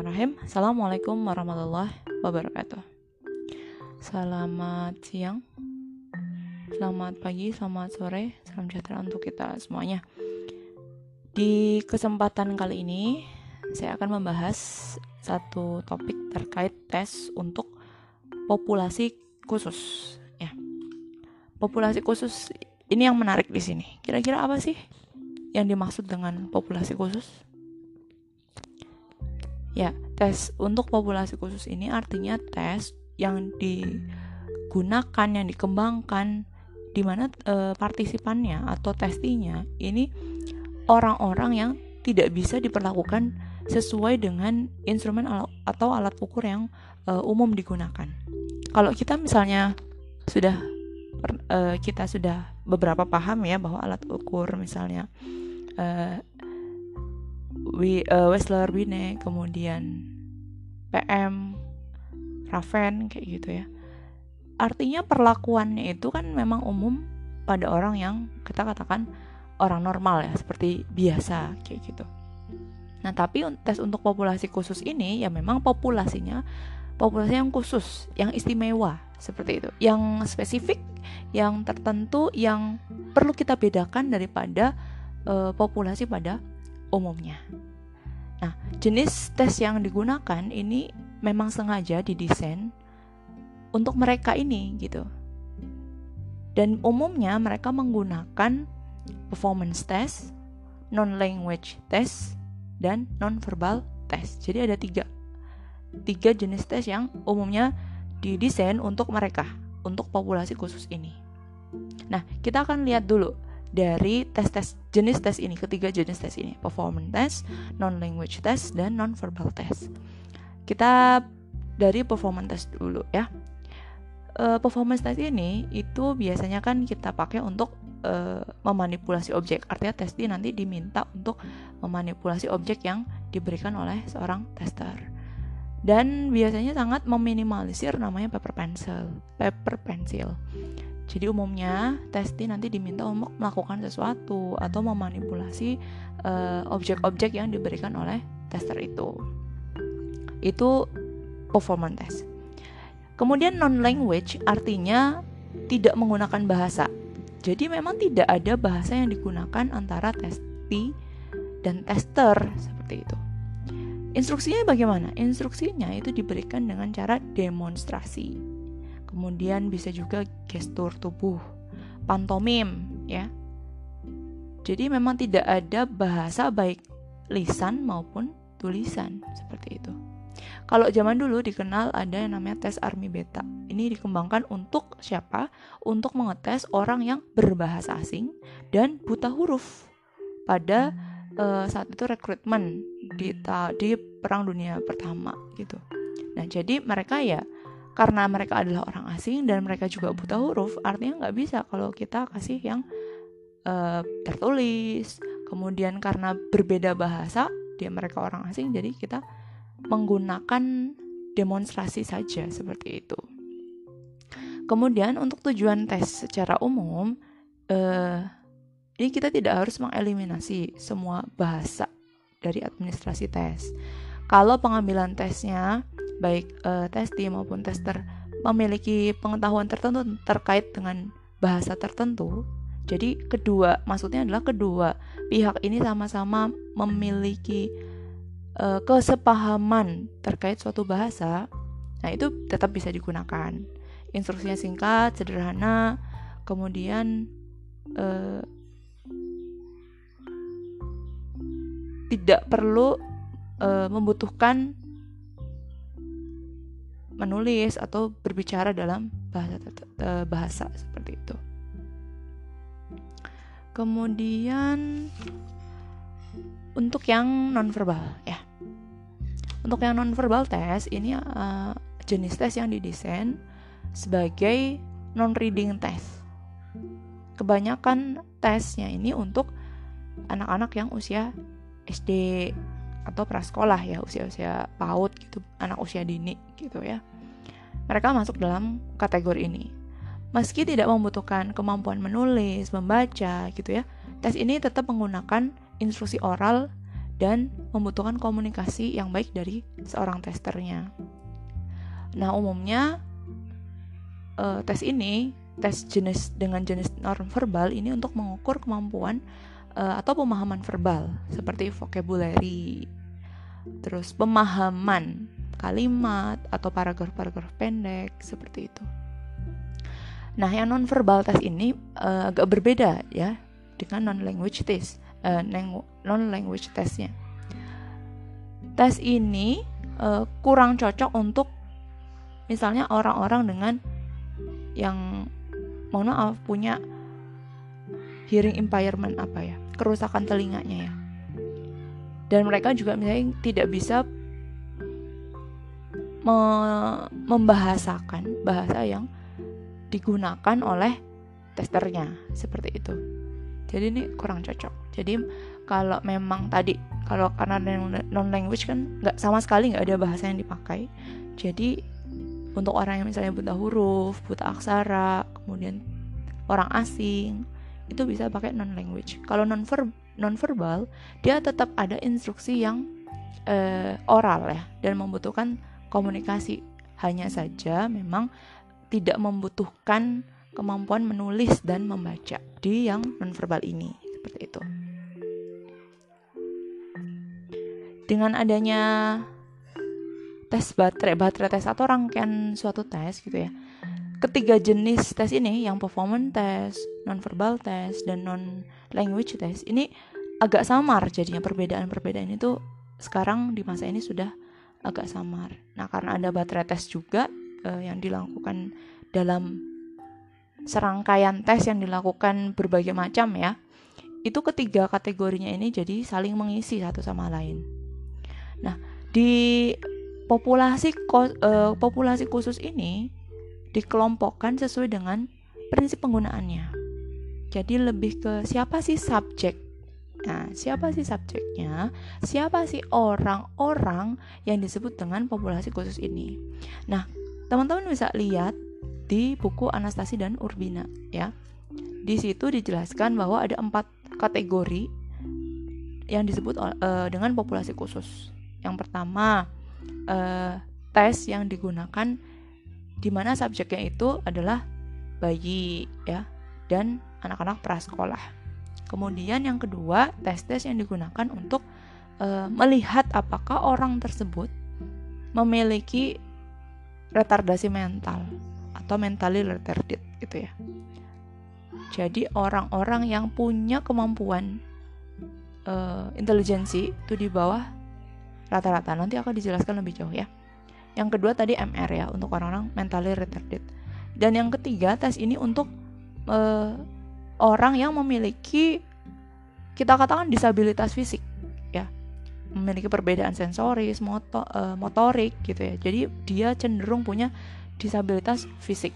Bismillahirrahmanirrahim. Assalamualaikum warahmatullahi wabarakatuh. Selamat siang, selamat pagi, selamat sore, salam sejahtera untuk kita semuanya. Di kesempatan kali ini, saya akan membahas satu topik terkait tes untuk populasi khusus. Ya, populasi khusus ini yang menarik di sini. Kira-kira apa sih yang dimaksud dengan populasi khusus? Ya, tes untuk populasi khusus ini artinya tes yang digunakan, yang dikembangkan, di mana e, partisipannya atau testinya ini orang-orang yang tidak bisa diperlakukan sesuai dengan instrumen atau alat ukur yang e, umum digunakan. Kalau kita misalnya sudah e, kita sudah beberapa paham ya bahwa alat ukur misalnya e, Wi, uh, Wessler, Wine, kemudian PM, Raven kayak gitu ya. Artinya perlakuannya itu kan memang umum pada orang yang kita katakan orang normal ya, seperti biasa kayak gitu. Nah, tapi tes untuk populasi khusus ini ya memang populasinya populasi yang khusus, yang istimewa seperti itu, yang spesifik, yang tertentu, yang perlu kita bedakan daripada uh, populasi pada umumnya. Nah, jenis tes yang digunakan ini memang sengaja didesain untuk mereka ini gitu. Dan umumnya mereka menggunakan performance test, non-language test, dan non-verbal test. Jadi ada tiga, tiga jenis tes yang umumnya didesain untuk mereka, untuk populasi khusus ini. Nah, kita akan lihat dulu dari tes-tes jenis tes ini, ketiga jenis tes ini, performance test, non-language test, dan non-verbal test. Kita dari performance test dulu ya. Uh, performance test ini itu biasanya kan kita pakai untuk uh, memanipulasi objek. Artinya testi nanti diminta untuk memanipulasi objek yang diberikan oleh seorang tester. Dan biasanya sangat meminimalisir namanya paper pencil, paper pencil. Jadi umumnya testi nanti diminta untuk melakukan sesuatu atau memanipulasi eh, objek-objek uh, yang diberikan oleh tester itu. Itu performance test. Kemudian non language artinya tidak menggunakan bahasa. Jadi memang tidak ada bahasa yang digunakan antara testi dan tester seperti itu. Instruksinya bagaimana? Instruksinya itu diberikan dengan cara demonstrasi kemudian bisa juga gestur tubuh, pantomim ya. Jadi memang tidak ada bahasa baik lisan maupun tulisan seperti itu. Kalau zaman dulu dikenal ada yang namanya tes army beta. Ini dikembangkan untuk siapa? Untuk mengetes orang yang berbahasa asing dan buta huruf pada uh, saat itu rekrutmen di di perang dunia pertama gitu. Nah, jadi mereka ya karena mereka adalah orang asing dan mereka juga buta huruf artinya nggak bisa kalau kita kasih yang uh, tertulis. Kemudian karena berbeda bahasa dia mereka orang asing jadi kita menggunakan demonstrasi saja seperti itu. Kemudian untuk tujuan tes secara umum uh, ini kita tidak harus mengeliminasi semua bahasa dari administrasi tes. Kalau pengambilan tesnya baik uh, testi maupun tester memiliki pengetahuan tertentu terkait dengan bahasa tertentu. Jadi kedua, maksudnya adalah kedua pihak ini sama-sama memiliki uh, kesepahaman terkait suatu bahasa. Nah, itu tetap bisa digunakan. Instruksinya singkat, sederhana, kemudian uh, tidak perlu uh, membutuhkan menulis atau berbicara dalam bahasa bahasa seperti itu. Kemudian untuk yang nonverbal ya. Untuk yang nonverbal tes ini uh, jenis tes yang didesain sebagai non reading test. Kebanyakan tesnya ini untuk anak-anak yang usia SD atau prasekolah ya usia-usia PAUD gitu anak usia dini gitu ya. Mereka masuk dalam kategori ini. Meski tidak membutuhkan kemampuan menulis membaca gitu ya tes ini tetap menggunakan instruksi oral dan membutuhkan komunikasi yang baik dari seorang testernya. Nah, umumnya uh, tes ini, tes jenis dengan jenis non verbal ini untuk mengukur kemampuan uh, atau pemahaman verbal seperti vocabulary, terus pemahaman kalimat atau paragraf-paragraf pendek seperti itu. Nah, yang non verbal test ini uh, agak berbeda ya dengan non language test uh, non language testnya. Tes ini uh, kurang cocok untuk misalnya orang-orang dengan yang mohon maaf punya hearing impairment apa ya kerusakan telinganya ya dan mereka juga misalnya tidak bisa me membahasakan bahasa yang digunakan oleh testernya seperti itu. Jadi ini kurang cocok. Jadi kalau memang tadi kalau karena non language kan nggak sama sekali nggak ada bahasa yang dipakai. Jadi untuk orang yang misalnya buta huruf buta aksara kemudian orang asing itu bisa pakai non language. Kalau non ver non verbal dia tetap ada instruksi yang uh, oral ya dan membutuhkan komunikasi hanya saja memang tidak membutuhkan kemampuan menulis dan membaca di yang nonverbal ini seperti itu. Dengan adanya tes baterai, baterai tes atau rangkaian suatu tes gitu ya. Ketiga jenis tes ini yang performance test, nonverbal test dan non language test ini agak samar jadinya perbedaan-perbedaan itu sekarang di masa ini sudah agak samar. Nah, karena ada baterai tes juga eh, yang dilakukan dalam serangkaian tes yang dilakukan berbagai macam ya itu ketiga kategorinya ini jadi saling mengisi satu sama lain nah di populasi uh, populasi khusus ini dikelompokkan sesuai dengan prinsip penggunaannya jadi lebih ke siapa sih subjek Nah, siapa sih subjeknya? Siapa sih orang-orang yang disebut dengan populasi khusus ini? Nah, teman-teman bisa lihat di buku Anastasi dan Urbina ya. Di situ dijelaskan bahwa ada empat kategori yang disebut uh, dengan populasi khusus. Yang pertama uh, tes yang digunakan di mana subjeknya itu adalah bayi ya dan anak-anak prasekolah. Kemudian yang kedua tes-tes yang digunakan untuk uh, melihat apakah orang tersebut memiliki retardasi mental atau mentally retarded gitu ya. Jadi orang-orang yang punya kemampuan uh, intelijensi itu di bawah rata-rata. Nanti akan dijelaskan lebih jauh ya. Yang kedua tadi MR ya untuk orang-orang mentally retarded. Dan yang ketiga tes ini untuk uh, orang yang memiliki kita katakan disabilitas fisik ya memiliki perbedaan sensoris, moto, uh, motorik gitu ya. Jadi dia cenderung punya disabilitas fisik.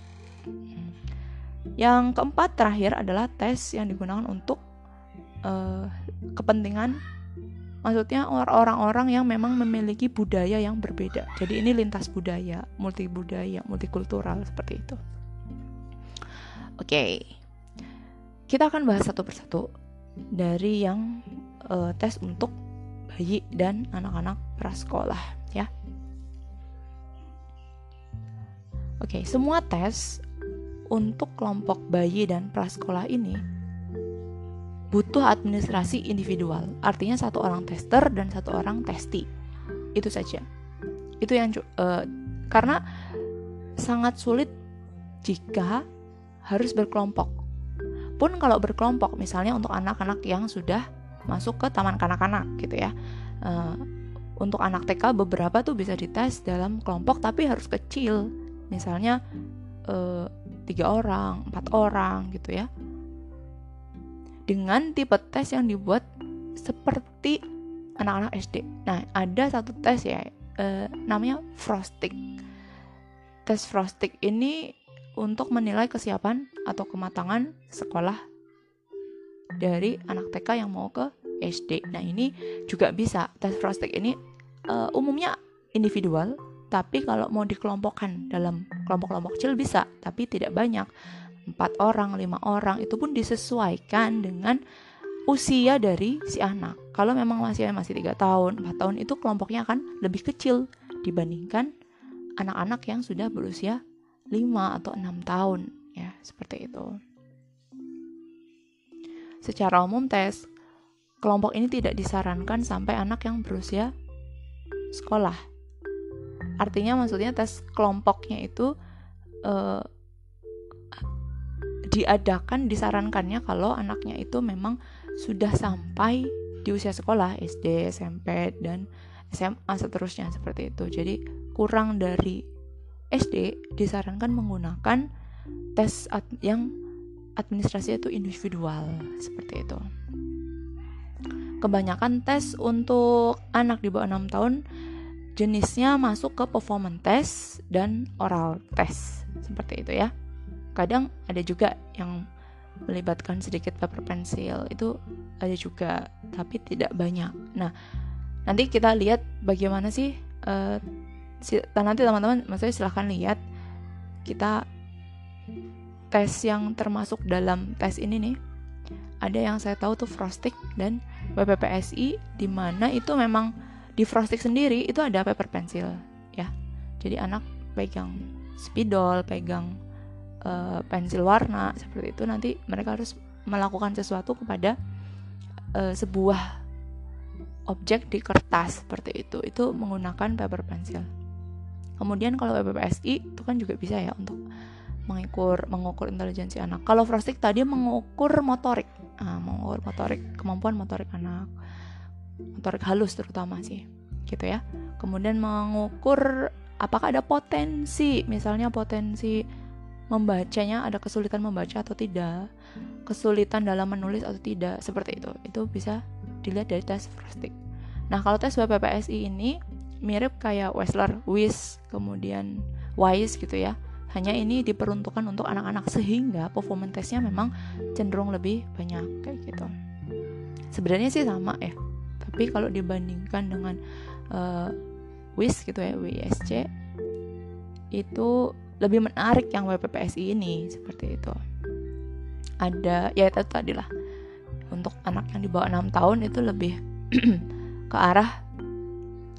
Yang keempat terakhir adalah tes yang digunakan untuk uh, kepentingan maksudnya orang-orang yang memang memiliki budaya yang berbeda. Jadi ini lintas budaya, multi budaya, multikultural seperti itu. Oke. Okay. Kita akan bahas satu persatu dari yang uh, tes untuk bayi dan anak-anak prasekolah ya. Oke, okay, semua tes untuk kelompok bayi dan prasekolah ini butuh administrasi individual. Artinya satu orang tester dan satu orang testi. Itu saja. Itu yang uh, karena sangat sulit jika harus berkelompok. Pun kalau berkelompok, misalnya untuk anak-anak yang sudah masuk ke taman kanak-kanak gitu ya. Uh, untuk anak TK beberapa tuh bisa dites dalam kelompok tapi harus kecil misalnya uh, tiga orang, empat orang gitu ya. Dengan tipe tes yang dibuat seperti anak-anak SD. Nah, ada satu tes ya, uh, namanya Frostic. Tes Frostic ini untuk menilai kesiapan atau kematangan sekolah dari anak TK yang mau ke SD. Nah, ini juga bisa tes Frostic ini uh, umumnya individual tapi kalau mau dikelompokkan dalam kelompok-kelompok kecil bisa, tapi tidak banyak. Empat orang, lima orang itu pun disesuaikan dengan usia dari si anak kalau memang masih masih tiga tahun 4 tahun itu kelompoknya akan lebih kecil dibandingkan anak-anak yang sudah berusia 5 atau 6 tahun ya seperti itu secara umum tes kelompok ini tidak disarankan sampai anak yang berusia sekolah artinya maksudnya tes kelompoknya itu uh, diadakan disarankannya kalau anaknya itu memang sudah sampai di usia sekolah SD, SMP dan SMA seterusnya seperti itu. Jadi kurang dari SD disarankan menggunakan tes ad yang administrasi itu individual seperti itu. Kebanyakan tes untuk anak di bawah 6 tahun jenisnya masuk ke performance test dan oral test seperti itu ya kadang ada juga yang melibatkan sedikit paper pencil itu ada juga tapi tidak banyak nah nanti kita lihat bagaimana sih uh, nanti teman-teman maksudnya silahkan lihat kita tes yang termasuk dalam tes ini nih. Ada yang saya tahu tuh frosting dan WPPSI di mana itu memang di frosting sendiri itu ada paper pencil ya. Jadi anak pegang spidol pegang uh, pensil warna seperti itu nanti mereka harus melakukan sesuatu kepada uh, sebuah objek di kertas seperti itu. Itu menggunakan paper pencil kemudian kalau PPSI itu kan juga bisa ya untuk mengukur mengukur intelijensi anak. Kalau frosting tadi mengukur motorik. Nah, mengukur motorik kemampuan motorik anak. Motorik halus terutama sih gitu ya. Kemudian mengukur apakah ada potensi misalnya potensi membacanya ada kesulitan membaca atau tidak kesulitan dalam menulis atau tidak seperti itu. Itu bisa dilihat dari tes frosting nah kalau tes BPPSI ini mirip kayak Wessler, WIS, kemudian WISE gitu ya. Hanya ini diperuntukkan untuk anak-anak sehingga performance testnya memang cenderung lebih banyak kayak gitu. Sebenarnya sih sama ya tapi kalau dibandingkan dengan uh, WIS gitu ya WISC itu lebih menarik yang WPPSI ini seperti itu. Ada ya itu tadi lah. Untuk anak yang di bawah 6 tahun itu lebih ke arah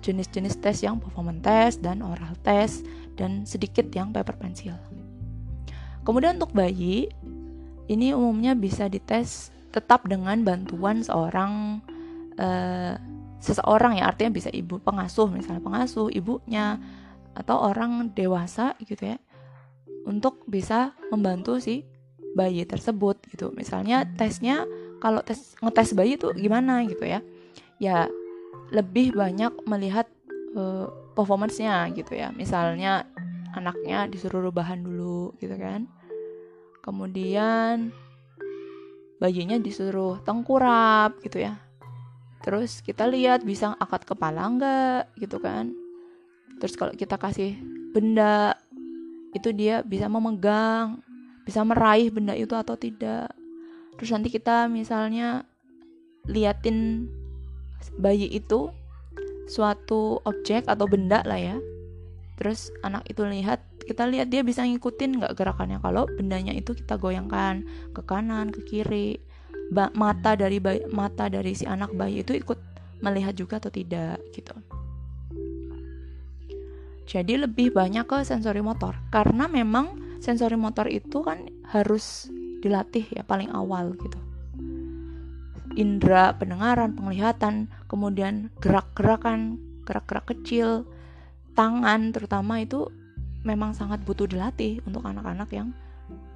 jenis-jenis tes yang performance test dan oral test dan sedikit yang paper pencil. Kemudian untuk bayi ini umumnya bisa dites tetap dengan bantuan seorang uh, seseorang ya. Artinya bisa ibu pengasuh misalnya pengasuh ibunya atau orang dewasa gitu ya untuk bisa membantu si bayi tersebut gitu. Misalnya tesnya kalau tes ngetes bayi itu gimana gitu ya. Ya lebih banyak melihat uh, performancenya gitu ya. Misalnya anaknya disuruh rebahan dulu gitu kan. Kemudian bayinya disuruh tengkurap gitu ya. Terus kita lihat bisa angkat kepala enggak gitu kan. Terus kalau kita kasih benda itu dia bisa memegang bisa meraih benda itu atau tidak. Terus nanti kita misalnya liatin bayi itu suatu objek atau benda lah ya. Terus anak itu lihat kita lihat dia bisa ngikutin nggak gerakannya. Kalau bendanya itu kita goyangkan ke kanan ke kiri. Ba mata dari bayi, mata dari si anak bayi itu ikut melihat juga atau tidak gitu. Jadi lebih banyak ke sensori motor. Karena memang sensori motor itu kan harus dilatih ya paling awal gitu. Indra pendengaran, penglihatan, kemudian gerak-gerakan, gerak-gerak kecil, tangan terutama itu memang sangat butuh dilatih untuk anak-anak yang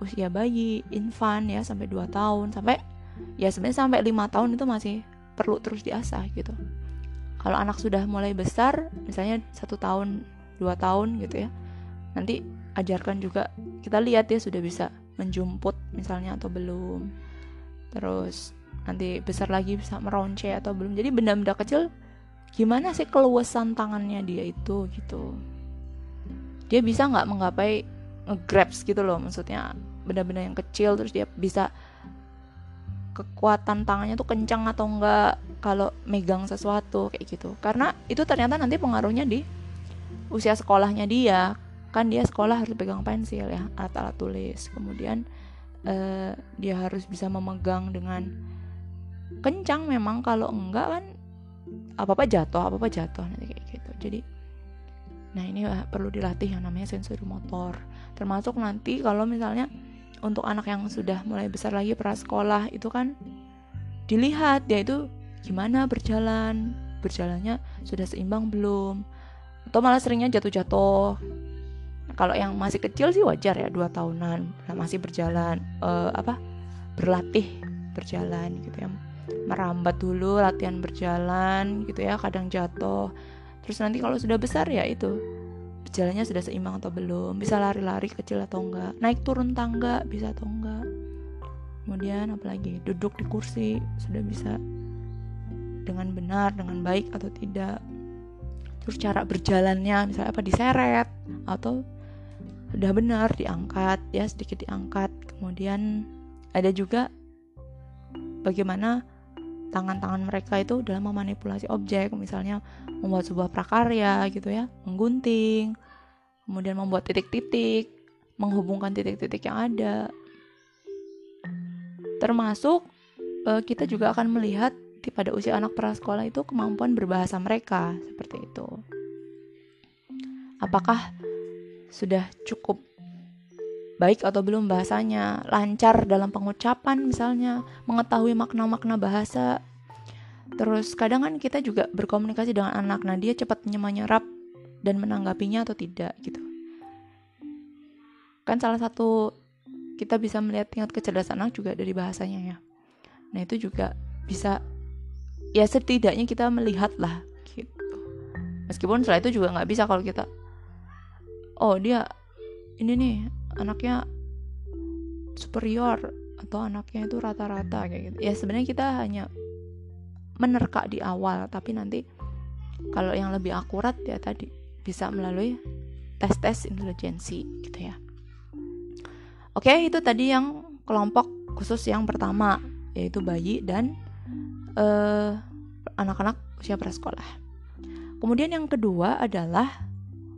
usia bayi, infan ya sampai 2 tahun, sampai ya sebenarnya sampai lima tahun itu masih perlu terus diasah gitu. Kalau anak sudah mulai besar, misalnya satu tahun dua tahun gitu ya nanti ajarkan juga kita lihat ya sudah bisa menjumput misalnya atau belum terus nanti besar lagi bisa meronce atau belum. Jadi benda-benda kecil gimana sih keluasan tangannya dia itu gitu. Dia bisa nggak menggapai grabs gitu loh maksudnya benda-benda yang kecil terus dia bisa kekuatan tangannya tuh kencang atau enggak kalau megang sesuatu kayak gitu. Karena itu ternyata nanti pengaruhnya di usia sekolahnya dia. Kan dia sekolah harus pegang pensil ya alat-alat tulis. Kemudian uh, dia harus bisa memegang dengan kencang memang kalau enggak kan apa apa jatuh apa apa jatuh nanti kayak gitu. Jadi nah ini perlu dilatih yang namanya sensori motor. Termasuk nanti kalau misalnya untuk anak yang sudah mulai besar lagi prasekolah itu kan dilihat dia itu gimana berjalan berjalannya sudah seimbang belum atau malah seringnya jatuh-jatuh. Kalau yang masih kecil sih wajar ya dua tahunan masih berjalan uh, apa berlatih berjalan gitu ya merambat dulu latihan berjalan gitu ya kadang jatuh. Terus nanti kalau sudah besar ya itu jalannya sudah seimbang atau belum bisa lari-lari kecil atau enggak naik turun tangga bisa atau enggak. Kemudian apalagi duduk di kursi sudah bisa dengan benar dengan baik atau tidak. Terus cara berjalannya misalnya apa diseret atau sudah benar diangkat ya sedikit diangkat. Kemudian ada juga bagaimana tangan-tangan mereka itu dalam memanipulasi objek misalnya membuat sebuah prakarya gitu ya menggunting kemudian membuat titik-titik menghubungkan titik-titik yang ada. Termasuk uh, kita juga akan melihat pada usia anak prasekolah itu kemampuan berbahasa mereka seperti itu. Apakah sudah cukup baik atau belum bahasanya, lancar dalam pengucapan misalnya, mengetahui makna-makna bahasa. Terus kadang kan kita juga berkomunikasi dengan anak, nah dia cepat menyerap dan menanggapinya atau tidak gitu. Kan salah satu kita bisa melihat tingkat kecerdasan anak juga dari bahasanya ya. Nah itu juga bisa ya setidaknya kita melihat lah gitu. Meskipun setelah itu juga nggak bisa kalau kita oh dia ini nih anaknya superior atau anaknya itu rata-rata kayak gitu. Ya sebenarnya kita hanya menerka di awal tapi nanti kalau yang lebih akurat ya tadi bisa melalui tes-tes intelijensi gitu ya. Oke itu tadi yang kelompok khusus yang pertama yaitu bayi dan uh, anak-anak usia prasekolah. Kemudian yang kedua adalah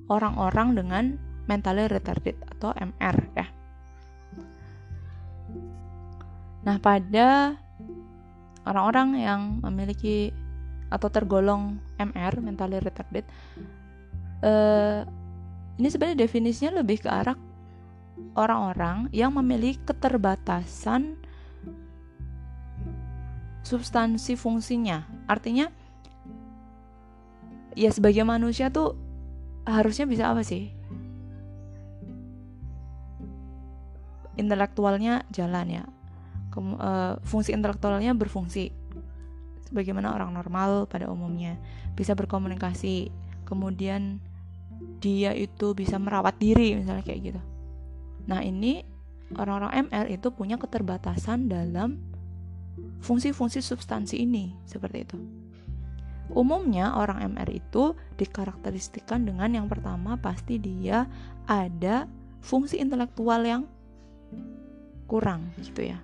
orang-orang dengan mentally retarded atau MR ya. Nah, pada orang-orang yang memiliki atau tergolong MR mentally retarded eh, ini sebenarnya definisinya lebih ke arah orang-orang yang memiliki keterbatasan substansi fungsinya. Artinya ya sebagai manusia tuh harusnya bisa apa sih? Intelektualnya jalan ya. Kem, uh, fungsi intelektualnya berfungsi. Sebagaimana orang normal pada umumnya bisa berkomunikasi kemudian dia itu bisa merawat diri misalnya kayak gitu. Nah ini orang-orang MR itu punya keterbatasan dalam fungsi-fungsi substansi ini seperti itu. Umumnya orang MR itu dikarakteristikan dengan yang pertama pasti dia ada fungsi intelektual yang kurang gitu ya.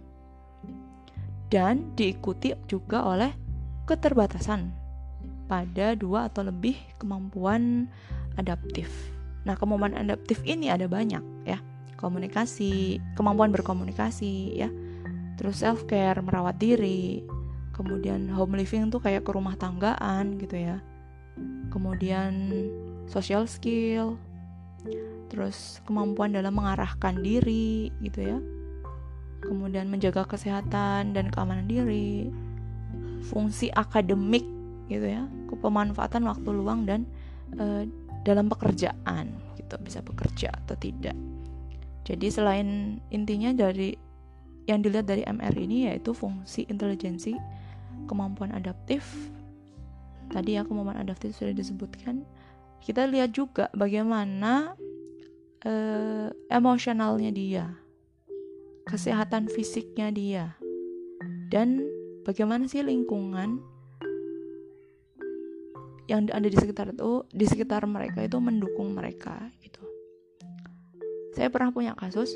Dan diikuti juga oleh keterbatasan pada dua atau lebih kemampuan adaptif. Nah, kemampuan adaptif ini ada banyak ya. Komunikasi, kemampuan berkomunikasi ya. Terus self care, merawat diri. Kemudian home living tuh kayak ke rumah tanggaan gitu ya. Kemudian social skill. Terus kemampuan dalam mengarahkan diri gitu ya kemudian menjaga kesehatan dan keamanan diri, fungsi akademik gitu ya, kepemanfaatan waktu luang dan e, dalam pekerjaan gitu bisa bekerja atau tidak. Jadi selain intinya dari yang dilihat dari MR ini yaitu fungsi intelijensi, kemampuan adaptif. Tadi ya kemampuan adaptif sudah disebutkan. Kita lihat juga bagaimana e, emosionalnya dia kesehatan fisiknya dia. Dan bagaimana sih lingkungan yang ada di sekitar itu di sekitar mereka itu mendukung mereka gitu. Saya pernah punya kasus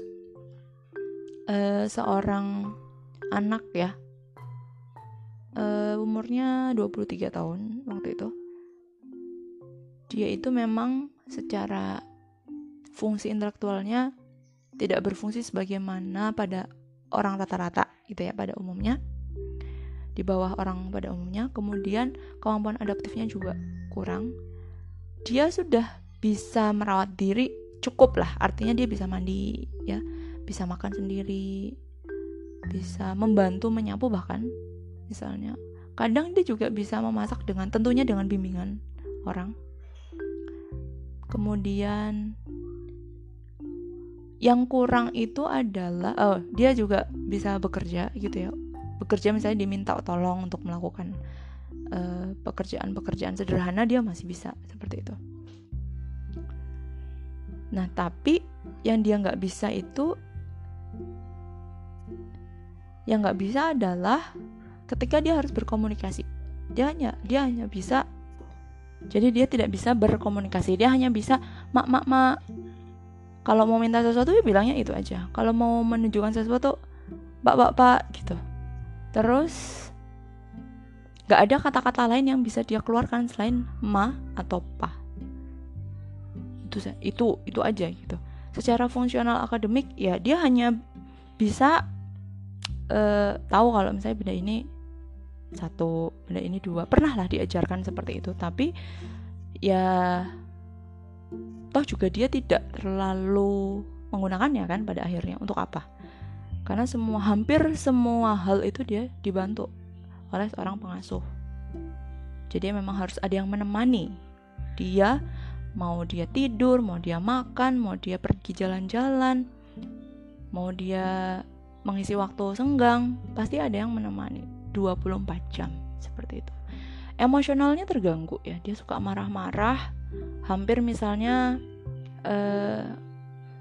uh, seorang anak ya. Uh, umurnya 23 tahun waktu itu. Dia itu memang secara fungsi intelektualnya tidak berfungsi sebagaimana pada orang rata-rata gitu ya pada umumnya. Di bawah orang pada umumnya. Kemudian kemampuan adaptifnya juga kurang. Dia sudah bisa merawat diri cukup lah. Artinya dia bisa mandi ya. Bisa makan sendiri. Bisa membantu menyapu bahkan misalnya. Kadang dia juga bisa memasak dengan tentunya dengan bimbingan orang. Kemudian yang kurang itu adalah oh dia juga bisa bekerja gitu ya. Bekerja misalnya diminta tolong untuk melakukan eh, pekerjaan-pekerjaan uh, sederhana dia masih bisa seperti itu. Nah tapi yang dia nggak bisa itu yang nggak bisa adalah ketika dia harus berkomunikasi. Dia hanya dia hanya bisa jadi dia tidak bisa berkomunikasi. Dia hanya bisa mak mak mak kalau mau minta sesuatu ya bilangnya itu aja. Kalau mau menunjukkan sesuatu pak pak pak gitu. Terus gak ada kata-kata lain yang bisa dia keluarkan selain ma atau pa itu itu itu aja gitu. Secara fungsional akademik ya dia hanya bisa uh, tahu kalau misalnya benda ini satu benda ini dua. Pernah lah diajarkan seperti itu tapi ya toh juga dia tidak terlalu menggunakannya kan pada akhirnya. Untuk apa? Karena semua hampir semua hal itu dia dibantu oleh seorang pengasuh. Jadi memang harus ada yang menemani dia. Mau dia tidur mau dia makan mau dia pergi jalan-jalan mau dia mengisi waktu senggang pasti ada yang menemani 24 jam seperti itu. Emosionalnya terganggu ya dia suka marah-marah hampir misalnya uh,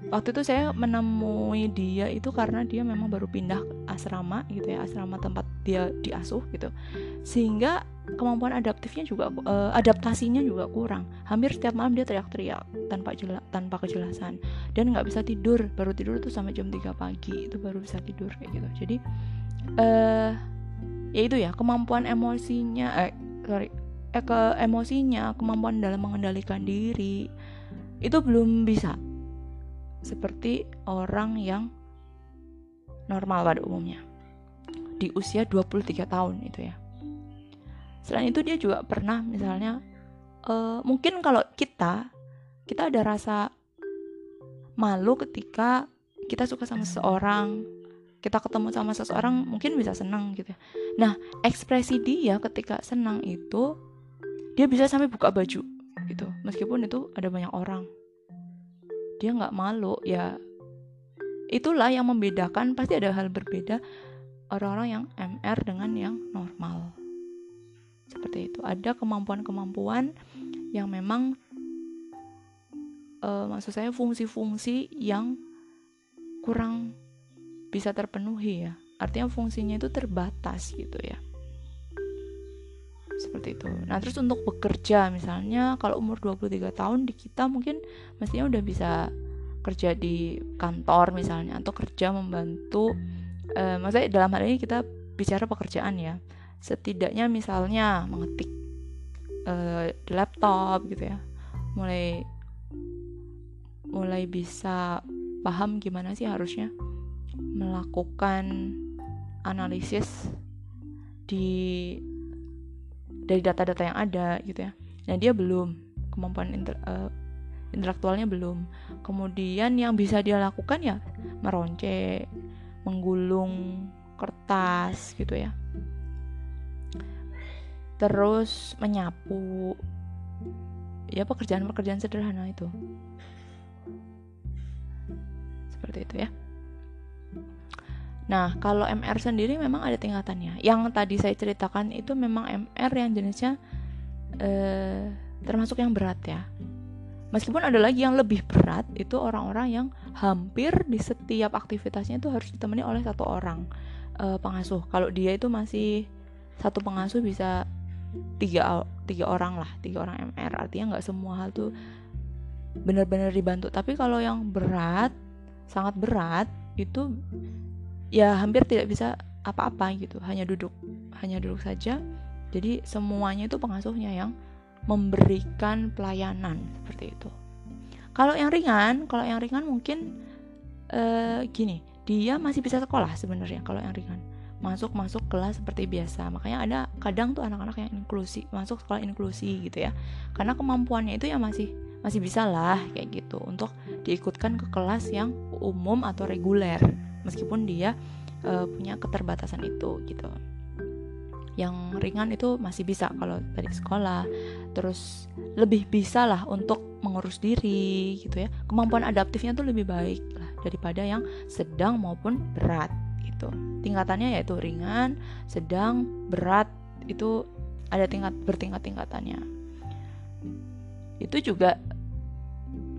waktu itu saya menemui dia itu karena dia memang baru pindah asrama gitu ya asrama tempat dia diasuh gitu. Sehingga kemampuan adaptifnya juga uh, adaptasinya juga kurang. Hampir setiap malam dia teriak-teriak tanpa jela, tanpa kejelasan. Dan nggak bisa tidur baru tidur tuh sampai jam 3 pagi itu baru bisa tidur kayak gitu. Jadi uh, ya itu ya kemampuan emosinya eh sorry eh, ke emosinya kemampuan dalam mengendalikan diri itu belum bisa. Seperti orang yang normal pada umumnya. Di usia 23 tahun itu ya. Selain itu dia juga pernah misalnya uh, mungkin kalau kita kita ada rasa malu ketika kita suka sama seseorang kita ketemu sama seseorang mungkin bisa senang gitu ya. Nah, ekspresi dia ketika senang itu dia bisa sampai buka baju gitu. Meskipun itu ada banyak orang. Dia nggak malu ya. Itulah yang membedakan pasti ada hal berbeda orang-orang yang MR dengan yang normal. Seperti itu. Ada kemampuan-kemampuan yang memang uh, maksud saya fungsi-fungsi yang kurang bisa terpenuhi ya artinya fungsinya itu terbatas gitu ya seperti itu. Nah terus untuk bekerja misalnya kalau umur 23 tahun di kita mungkin mestinya udah bisa kerja di kantor misalnya atau kerja membantu eh, maksudnya dalam hal ini kita bicara pekerjaan ya. Setidaknya misalnya mengetik eh, di laptop gitu ya. Mulai mulai bisa paham gimana sih harusnya melakukan analisis di dari data-data yang ada gitu ya. Nah dia belum kemampuan inter, uh, intelektualnya belum. Kemudian yang bisa dia lakukan ya meronce, menggulung kertas gitu ya. Terus menyapu. Ya pekerjaan-pekerjaan sederhana itu. Seperti itu ya. Nah, kalau MR sendiri memang ada tingkatannya. Yang tadi saya ceritakan itu memang MR yang jenisnya eh, termasuk yang berat ya. Meskipun ada lagi yang lebih berat, itu orang-orang yang hampir di setiap aktivitasnya itu harus ditemani oleh satu orang eh, pengasuh. Kalau dia itu masih satu pengasuh bisa tiga tiga orang lah, tiga orang MR. Artinya nggak semua hal tuh benar-benar dibantu. Tapi kalau yang berat, sangat berat itu ya hampir tidak bisa apa-apa gitu. Hanya duduk hanya duduk saja. Jadi semuanya itu pengasuhnya yang memberikan pelayanan seperti itu. Kalau yang ringan kalau yang ringan mungkin uh, gini dia masih bisa sekolah sebenarnya kalau yang ringan. Masuk masuk kelas seperti biasa. Makanya ada kadang tuh anak-anak yang inklusi masuk sekolah inklusi gitu ya. Karena kemampuannya itu ya masih masih bisa lah kayak gitu. Untuk diikutkan ke kelas yang umum atau reguler meskipun dia uh, punya keterbatasan itu gitu. Yang ringan itu masih bisa kalau dari sekolah. Terus lebih bisa lah untuk mengurus diri gitu ya. Kemampuan adaptifnya tuh lebih baik lah daripada yang sedang maupun berat gitu. Tingkatannya yaitu ringan sedang berat itu ada tingkat bertingkat tingkatannya. Itu juga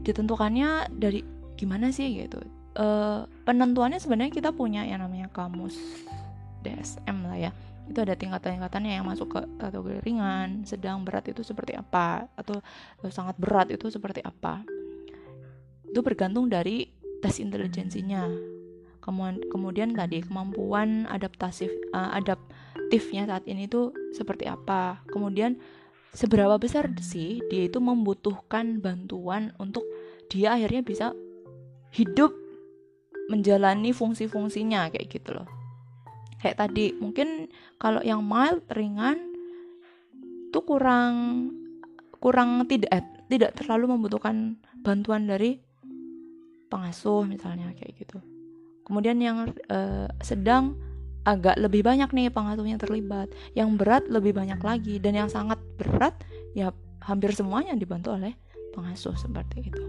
ditentukannya dari gimana sih gitu e, penentuannya sebenarnya kita punya yang namanya kamus DSM lah ya. Itu ada tingkatan-tingkatannya yang masuk ke kategori ringan, sedang, berat itu seperti apa atau sangat berat itu seperti apa. Itu bergantung dari tes intelijensinya. Kemudian tadi kemampuan adaptasif uh, adaptifnya saat ini tuh seperti apa. Kemudian seberapa besar sih dia itu membutuhkan bantuan untuk dia akhirnya bisa hidup menjalani fungsi-fungsinya kayak gitu loh kayak tadi mungkin kalau yang mild ringan tuh kurang kurang tidak eh, tidak terlalu membutuhkan bantuan dari pengasuh misalnya kayak gitu Kemudian yang uh, sedang agak lebih banyak nih pengasuhnya terlibat. Yang berat lebih banyak lagi dan yang sangat berat ya hampir semuanya dibantu oleh pengasuh seperti itu.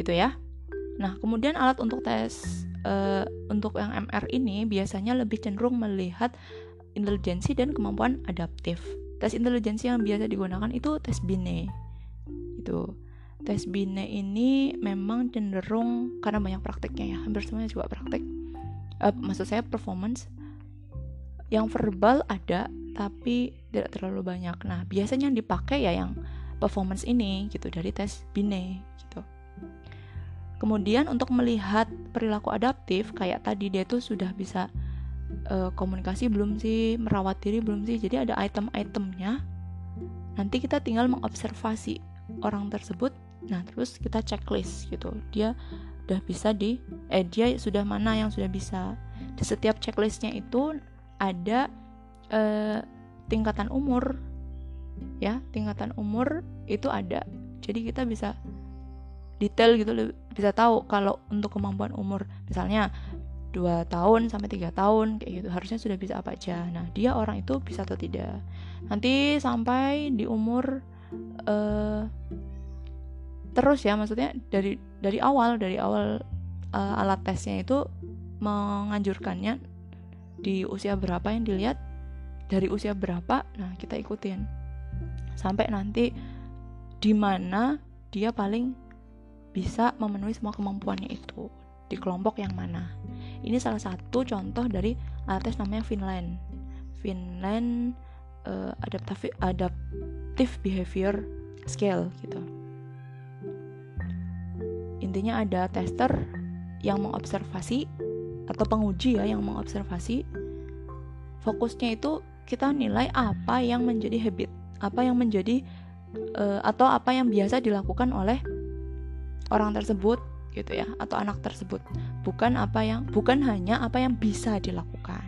Gitu ya. Nah, kemudian alat untuk tes uh, untuk yang MR ini biasanya lebih cenderung melihat intelijensi dan kemampuan adaptif. Tes intelijensi yang biasa digunakan itu tes Binet. Itu tes bine ini memang cenderung karena banyak prakteknya ya hampir semuanya juga praktek uh, maksud saya performance yang verbal ada tapi tidak terlalu banyak nah biasanya yang dipakai ya yang performance ini gitu dari tes bine gitu kemudian untuk melihat perilaku adaptif kayak tadi dia tuh sudah bisa uh, komunikasi belum sih merawat diri belum sih jadi ada item-itemnya nanti kita tinggal mengobservasi orang tersebut Nah, terus kita checklist gitu. Dia udah bisa di eh dia sudah mana yang sudah bisa. Di setiap checklistnya itu ada eh, tingkatan umur. Ya, tingkatan umur itu ada. Jadi kita bisa detail gitu bisa tahu kalau untuk kemampuan umur misalnya 2 tahun sampai tiga tahun kayak gitu. Harusnya sudah bisa apa aja. Nah dia orang itu bisa atau tidak. Nanti sampai di umur uh, terus ya maksudnya dari dari awal dari awal uh, alat tesnya itu menganjurkannya di usia berapa yang dilihat dari usia berapa nah kita ikutin. Sampai nanti di mana dia paling bisa memenuhi semua kemampuannya itu di kelompok yang mana. Ini salah satu contoh dari tes namanya Finland Finland uh, adaptive adaptive behavior scale gitu. Intinya ada tester yang mengobservasi atau penguji ya yang mengobservasi. Fokusnya itu kita nilai apa yang menjadi habit apa yang menjadi uh, atau apa yang biasa dilakukan oleh orang tersebut gitu ya atau anak tersebut bukan apa yang bukan hanya apa yang bisa dilakukan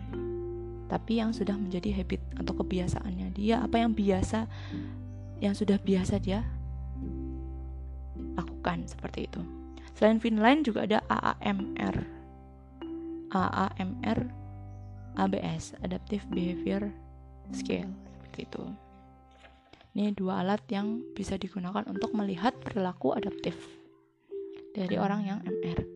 tapi yang sudah menjadi habit atau kebiasaannya dia apa yang biasa yang sudah biasa dia lakukan seperti itu Selain Finland juga ada AAMR. AAMR ABS, Adaptive Behavior Scale seperti itu. Ini dua alat yang bisa digunakan untuk melihat perilaku adaptif dari orang yang MR. E,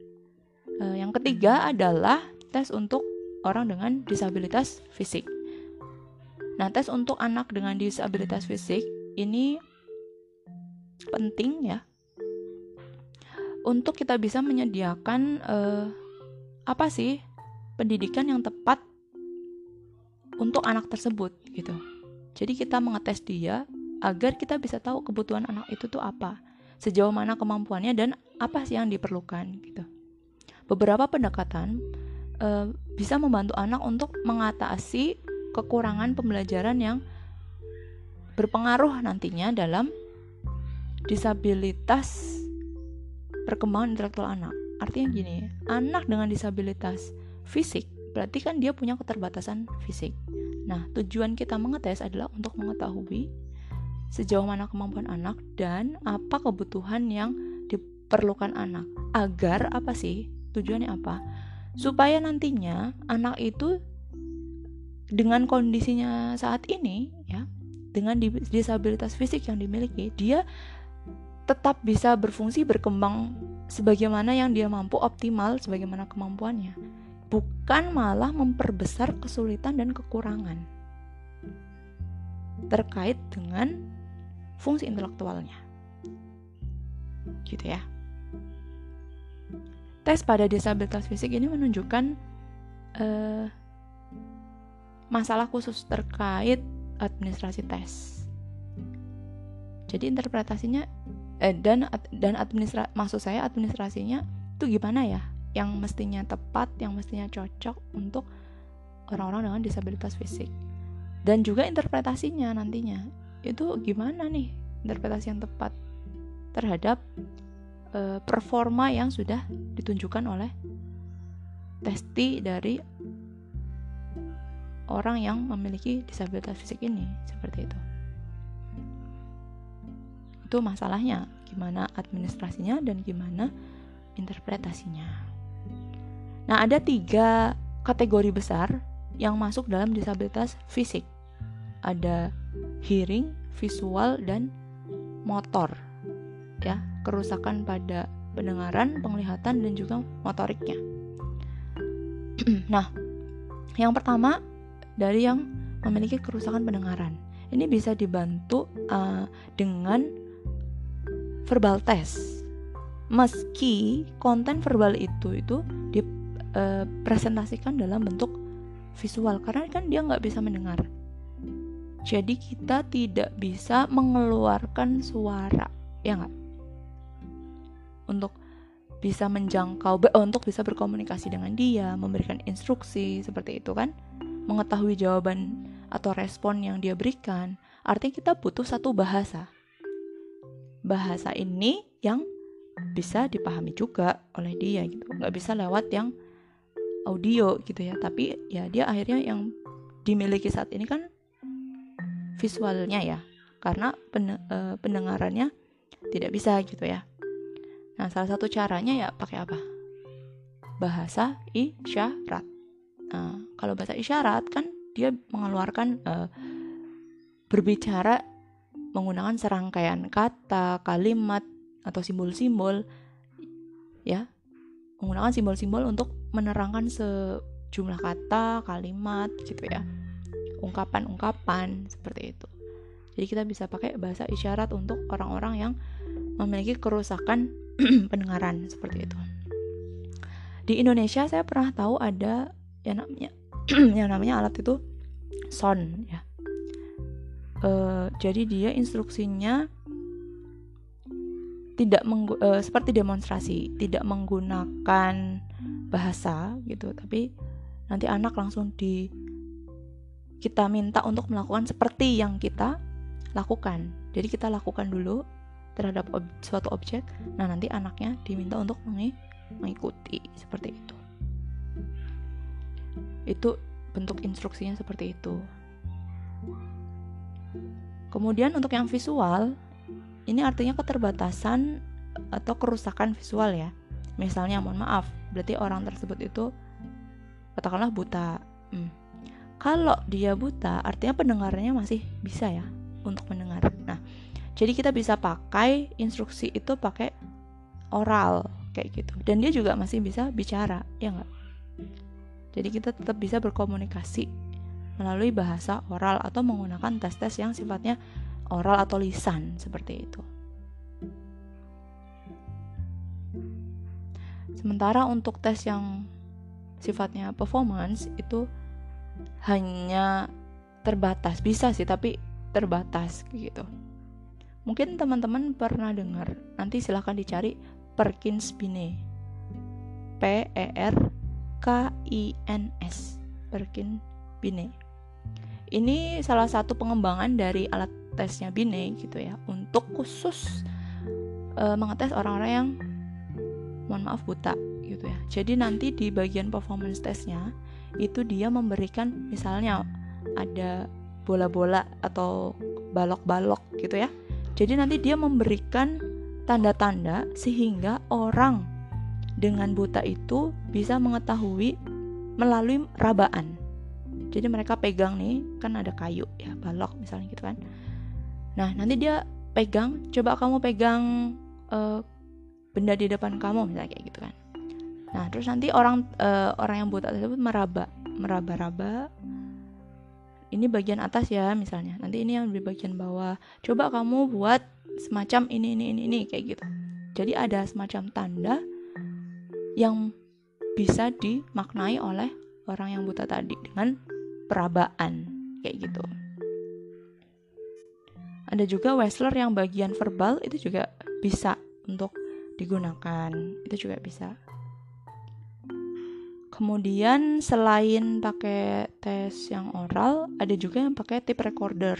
eh, yang ketiga adalah tes untuk orang dengan disabilitas fisik. Nah, tes untuk anak dengan disabilitas fisik ini penting ya untuk kita bisa menyediakan uh, apa sih pendidikan yang tepat untuk anak tersebut gitu. Jadi kita mengetes dia agar kita bisa tahu kebutuhan anak itu tuh apa, sejauh mana kemampuannya dan apa sih yang diperlukan gitu. Beberapa pendekatan uh, bisa membantu anak untuk mengatasi kekurangan pembelajaran yang berpengaruh nantinya dalam disabilitas perkembangan intelektual anak. Artinya gini, anak dengan disabilitas fisik berarti kan dia punya keterbatasan fisik. Nah, tujuan kita mengetes adalah untuk mengetahui sejauh mana kemampuan anak dan apa kebutuhan yang diperlukan anak. Agar apa sih? Tujuannya apa? Supaya nantinya anak itu dengan kondisinya saat ini ya, dengan disabilitas fisik yang dimiliki, dia tetap bisa berfungsi berkembang sebagaimana yang dia mampu optimal sebagaimana kemampuannya bukan malah memperbesar kesulitan dan kekurangan terkait dengan fungsi intelektualnya. Gitu ya. Tes pada disabilitas fisik ini menunjukkan uh, masalah khusus terkait administrasi tes. Jadi interpretasinya eh, dan dan administra maksud saya administrasinya itu gimana ya? Yang mestinya tepat, yang mestinya cocok untuk orang-orang dengan disabilitas fisik. Dan juga interpretasinya nantinya itu gimana nih interpretasi yang tepat terhadap uh, performa yang sudah ditunjukkan oleh testi dari orang yang memiliki disabilitas fisik ini seperti itu. Itu masalahnya gimana administrasinya dan gimana interpretasinya. Nah ada tiga kategori besar yang masuk dalam disabilitas fisik. Ada hearing, visual dan motor. Ya, kerusakan pada pendengaran, penglihatan dan juga motoriknya. nah, yang pertama dari yang memiliki kerusakan pendengaran. Ini bisa dibantu uh, dengan verbal test. Meski konten verbal itu itu dipresentasikan uh, dalam bentuk visual karena kan dia nggak bisa mendengar jadi kita tidak bisa mengeluarkan suara, ya nggak? Untuk bisa menjangkau, oh, untuk bisa berkomunikasi dengan dia, memberikan instruksi seperti itu kan, mengetahui jawaban atau respon yang dia berikan. Artinya kita butuh satu bahasa. Bahasa ini yang bisa dipahami juga oleh dia gitu, nggak bisa lewat yang audio gitu ya. Tapi ya dia akhirnya yang dimiliki saat ini kan visualnya ya. Karena pen, e, pendengarannya tidak bisa gitu ya. Nah salah satu caranya ya pakai apa? Bahasa isyarat. Nah, kalau bahasa isyarat kan dia mengeluarkan e, berbicara menggunakan serangkaian kata kalimat atau simbol-simbol ya. Menggunakan simbol-simbol untuk menerangkan sejumlah kata kalimat gitu ya ungkapan-ungkapan seperti itu. Jadi kita bisa pakai bahasa isyarat untuk orang-orang yang memiliki kerusakan pendengaran seperti itu. Di Indonesia saya pernah tahu ada yang namanya yang namanya alat itu son ya. Uh, jadi dia instruksinya tidak uh, seperti demonstrasi, tidak menggunakan bahasa gitu, tapi nanti anak langsung di kita minta untuk melakukan seperti yang kita lakukan. Jadi kita lakukan dulu terhadap ob suatu objek. Nah, nanti anaknya diminta untuk mengikuti seperti itu. Itu bentuk instruksinya seperti itu. Kemudian untuk yang visual, ini artinya keterbatasan atau kerusakan visual ya. Misalnya, mohon maaf, berarti orang tersebut itu katakanlah buta. Hmm kalau dia buta, artinya pendengarannya masih bisa ya untuk mendengar. Nah, jadi kita bisa pakai instruksi itu pakai oral kayak gitu. Dan dia juga masih bisa bicara, ya nggak? Jadi kita tetap bisa berkomunikasi melalui bahasa oral atau menggunakan tes-tes yang sifatnya oral atau lisan seperti itu. Sementara untuk tes yang sifatnya performance itu hanya terbatas. Bisa sih tapi terbatas gitu. Mungkin teman-teman pernah dengar nanti silahkan dicari Perkins Bine. P E R K I N S Perkins Bine. Ini salah satu pengembangan dari alat tesnya Bine gitu ya untuk khusus uh, mengetes orang-orang yang mohon maaf buta gitu ya. Jadi nanti di bagian performance testnya itu dia memberikan misalnya ada bola-bola atau balok-balok gitu ya. Jadi nanti dia memberikan tanda-tanda sehingga orang dengan buta itu bisa mengetahui melalui rabaan. Jadi mereka pegang nih kan ada kayu ya balok misalnya gitu kan. Nah nanti dia pegang coba kamu pegang uh, benda di depan kamu misalnya kayak gitu kan nah terus nanti orang uh, orang yang buta tersebut meraba meraba-raba ini bagian atas ya misalnya nanti ini yang di bagian bawah coba kamu buat semacam ini ini ini ini kayak gitu jadi ada semacam tanda yang bisa dimaknai oleh orang yang buta tadi dengan perabaan kayak gitu. Ada juga Wessler yang bagian verbal itu juga bisa untuk digunakan. Itu juga bisa. Kemudian selain pakai tes yang oral, ada juga yang pakai tape recorder.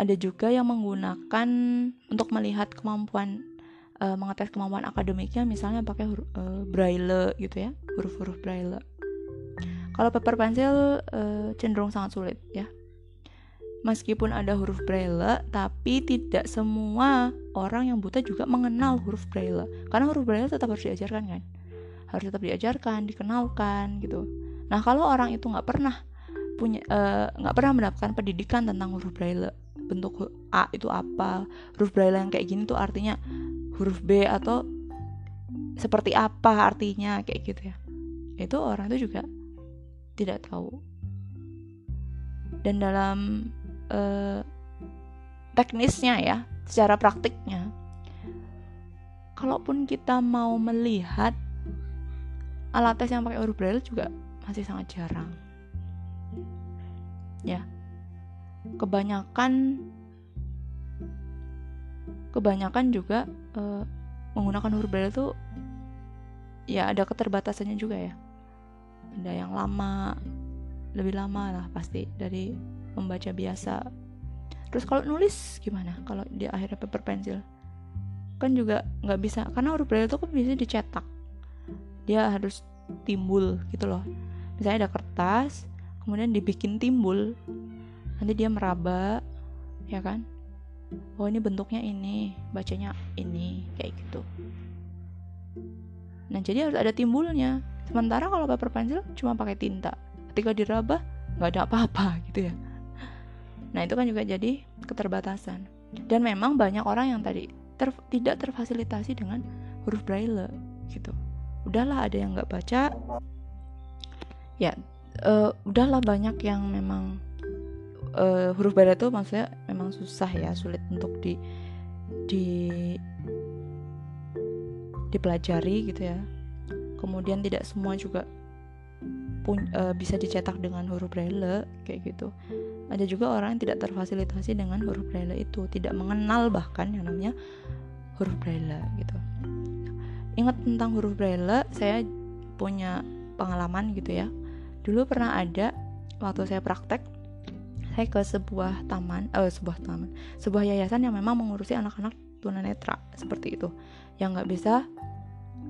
Ada juga yang menggunakan untuk melihat kemampuan uh, mengetes kemampuan akademiknya misalnya pakai uh, braille gitu ya, huruf-huruf braille. Kalau paper pencil uh, cenderung sangat sulit ya. Meskipun ada huruf braille, tapi tidak semua orang yang buta juga mengenal huruf braille. Karena huruf braille tetap harus diajarkan kan, harus tetap diajarkan, dikenalkan gitu. Nah kalau orang itu nggak pernah punya eh, nggak uh, pernah mendapatkan pendidikan tentang huruf braille, bentuk A itu apa, huruf braille yang kayak gini tuh artinya huruf B atau seperti apa artinya kayak gitu ya. Itu orang itu juga tidak tahu dan dalam uh, teknisnya ya secara praktiknya kalaupun kita mau melihat alat tes yang pakai huruf braille juga masih sangat jarang. Ya. Kebanyakan kebanyakan juga uh, menggunakan huruf braille itu ya ada keterbatasannya juga ya. Ada yang lama lebih lama lah pasti dari membaca biasa. Terus kalau nulis gimana? Kalau di akhirnya paper pencil? Kan juga nggak bisa karena huruf braille itu kan bisa dicetak dia harus timbul gitu loh misalnya ada kertas kemudian dibikin timbul nanti dia meraba ya kan oh ini bentuknya ini bacanya ini kayak gitu nah jadi harus ada timbulnya Sementara kalau paper pencil cuma pakai tinta. Ketika diraba nggak ada apa-apa gitu ya. Nah itu kan juga jadi keterbatasan. Dan memang banyak orang yang tadi ter tidak terfasilitasi dengan huruf braille gitu. Udahlah ada yang nggak baca. Ya uh, udahlah banyak yang memang uh, huruf braille itu maksudnya memang susah ya, sulit untuk di di dipelajari gitu ya. Kemudian tidak semua juga pun, uh, bisa dicetak dengan huruf braille kayak gitu. Ada juga orang yang tidak terfasilitasi dengan huruf braille itu tidak mengenal bahkan yang namanya huruf braille gitu ingat tentang huruf braille saya punya pengalaman gitu ya dulu pernah ada waktu saya praktek saya ke sebuah taman eh sebuah taman sebuah yayasan yang memang mengurusi anak-anak tunanetra seperti itu yang nggak bisa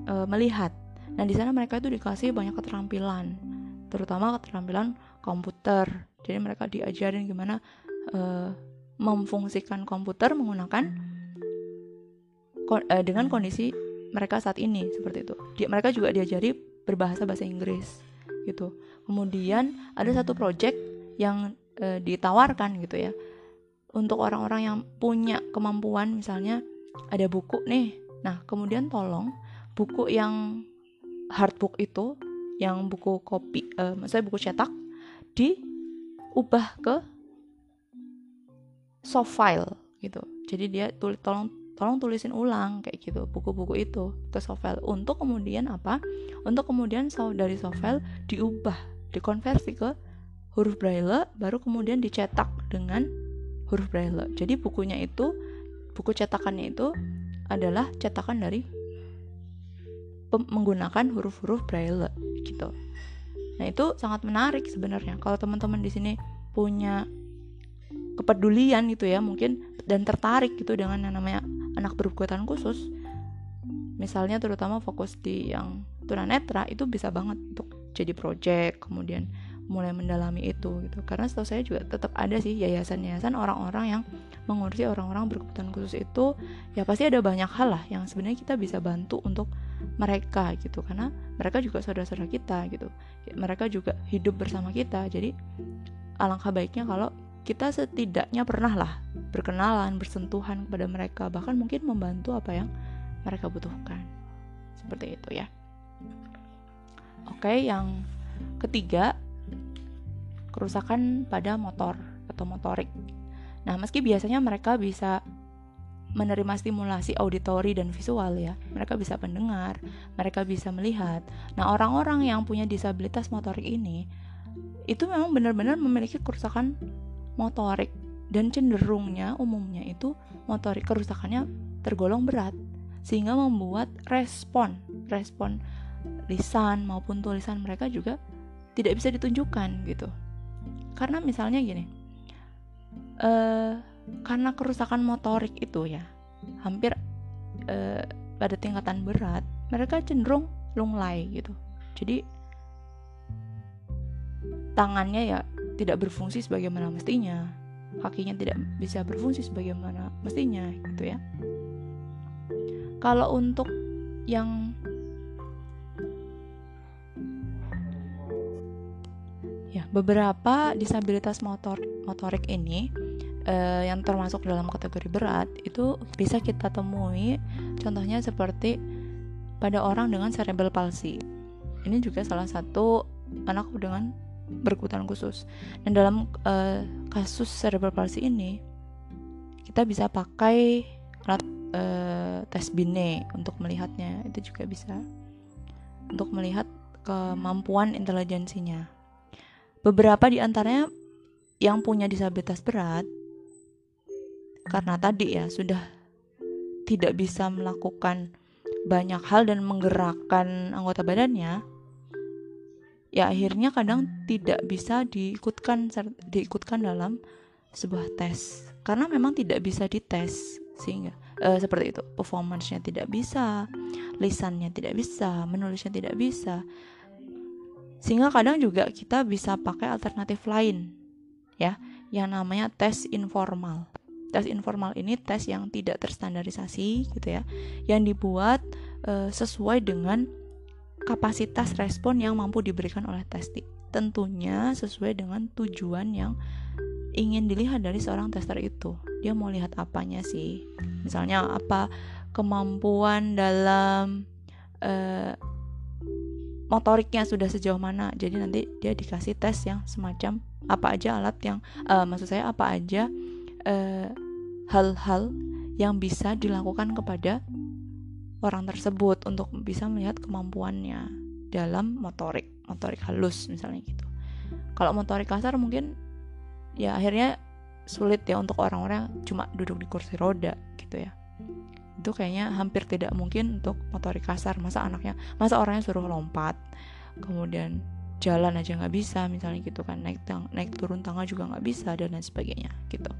uh, melihat Nah, di sana mereka itu dikasih banyak keterampilan, terutama keterampilan komputer. Jadi mereka diajarin gimana uh, memfungsikan komputer menggunakan uh, dengan kondisi mereka saat ini seperti itu. Di, mereka juga diajari berbahasa bahasa Inggris gitu. Kemudian ada satu project yang uh, ditawarkan gitu ya untuk orang-orang yang punya kemampuan misalnya ada buku nih. Nah, kemudian tolong buku yang hardbook itu yang buku kopi uh, maksudnya buku cetak diubah ke soft file gitu jadi dia tolong tolong tulisin ulang kayak gitu buku-buku itu ke file untuk kemudian apa untuk kemudian dari file diubah dikonversi ke huruf braille baru kemudian dicetak dengan huruf braille jadi bukunya itu buku cetakannya itu adalah cetakan dari menggunakan huruf-huruf braille gitu. Nah, itu sangat menarik sebenarnya. Kalau teman-teman di sini punya kepedulian gitu ya, mungkin dan tertarik gitu dengan yang namanya anak berkebutuhan khusus. Misalnya terutama fokus di yang tunanetra itu bisa banget untuk jadi project kemudian mulai mendalami itu gitu karena setahu saya juga tetap ada sih yayasan-yayasan orang-orang yang mengurusi orang-orang berkebutuhan khusus itu ya pasti ada banyak hal lah yang sebenarnya kita bisa bantu untuk mereka gitu karena mereka juga saudara-saudara kita gitu mereka juga hidup bersama kita jadi alangkah baiknya kalau kita setidaknya pernah lah berkenalan bersentuhan kepada mereka bahkan mungkin membantu apa yang mereka butuhkan seperti itu ya oke yang ketiga kerusakan pada motor atau motorik. Nah, meski biasanya mereka bisa menerima stimulasi auditori dan visual ya, mereka bisa mendengar, mereka bisa melihat. Nah, orang-orang yang punya disabilitas motorik ini itu memang benar-benar memiliki kerusakan motorik. Dan cenderungnya umumnya itu motorik kerusakannya tergolong berat sehingga membuat respon respon lisan maupun tulisan mereka juga tidak bisa ditunjukkan gitu. Karena misalnya gini uh, karena kerusakan motorik itu ya hampir uh, pada tingkatan berat mereka cenderung lunglai gitu. Jadi tangannya ya tidak berfungsi sebagaimana mestinya. Kakinya tidak bisa berfungsi sebagaimana mestinya gitu ya. Kalau untuk yang beberapa disabilitas motor motorik ini uh, yang termasuk dalam kategori berat itu bisa kita temui contohnya seperti pada orang dengan cerebral palsy. Ini juga salah satu anak dengan berkebutuhan khusus. Dan dalam uh, kasus cerebral palsy ini kita bisa pakai alat uh, tes bine untuk melihatnya. Itu juga bisa untuk melihat kemampuan intelijensinya. Beberapa di antaranya yang punya disabilitas berat karena tadi ya sudah tidak bisa melakukan banyak hal dan menggerakkan anggota badannya ya akhirnya kadang tidak bisa diikutkan diikutkan dalam sebuah tes. Karena memang tidak bisa dites sehingga uh, seperti itu. Performance-nya tidak bisa lisannya tidak bisa menulisnya tidak bisa. Sehingga kadang juga kita bisa pakai alternatif lain ya, yang namanya tes informal. Tes informal ini tes yang tidak terstandarisasi gitu ya, yang dibuat e, sesuai dengan kapasitas respon yang mampu diberikan oleh testi. Tentunya sesuai dengan tujuan yang ingin dilihat dari seorang tester itu. Dia mau lihat apanya sih? Misalnya apa kemampuan dalam uh, motoriknya sudah sejauh mana jadi nanti dia dikasih tes yang semacam apa aja alat yang uh, maksud saya apa aja eh, hal-hal uh, yang bisa dilakukan kepada orang tersebut untuk bisa melihat kemampuannya dalam motorik motorik halus misalnya gitu. Kalau motorik kasar mungkin ya akhirnya sulit ya untuk orang-orang cuma duduk di kursi roda gitu ya. Itu kayaknya hampir tidak mungkin untuk motorik kasar. Masa anaknya masa orangnya suruh lompat kemudian jalan aja nggak bisa misalnya gitu kan naik naik turun tangga juga nggak bisa dan lain sebagainya gitu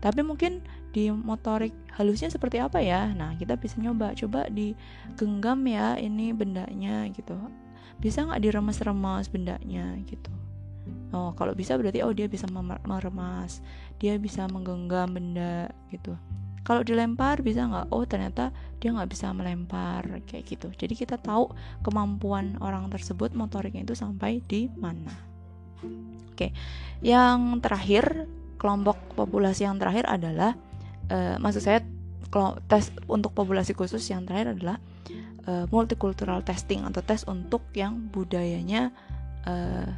tapi mungkin di motorik halusnya seperti apa ya? Nah kita bisa nyoba. Coba digenggam ya ini bendanya gitu. Bisa nggak diremas-remas bendanya gitu? Oh kalau bisa berarti oh dia bisa meremas. Dia bisa menggenggam benda gitu. Kalau dilempar bisa nggak? Oh ternyata dia nggak bisa melempar kayak gitu. Jadi kita tahu kemampuan orang tersebut motoriknya itu sampai di mana. Oke yang terakhir kelompok populasi yang terakhir adalah uh, maksud saya tes untuk populasi khusus yang terakhir adalah uh, multicultural testing atau tes untuk yang budayanya uh,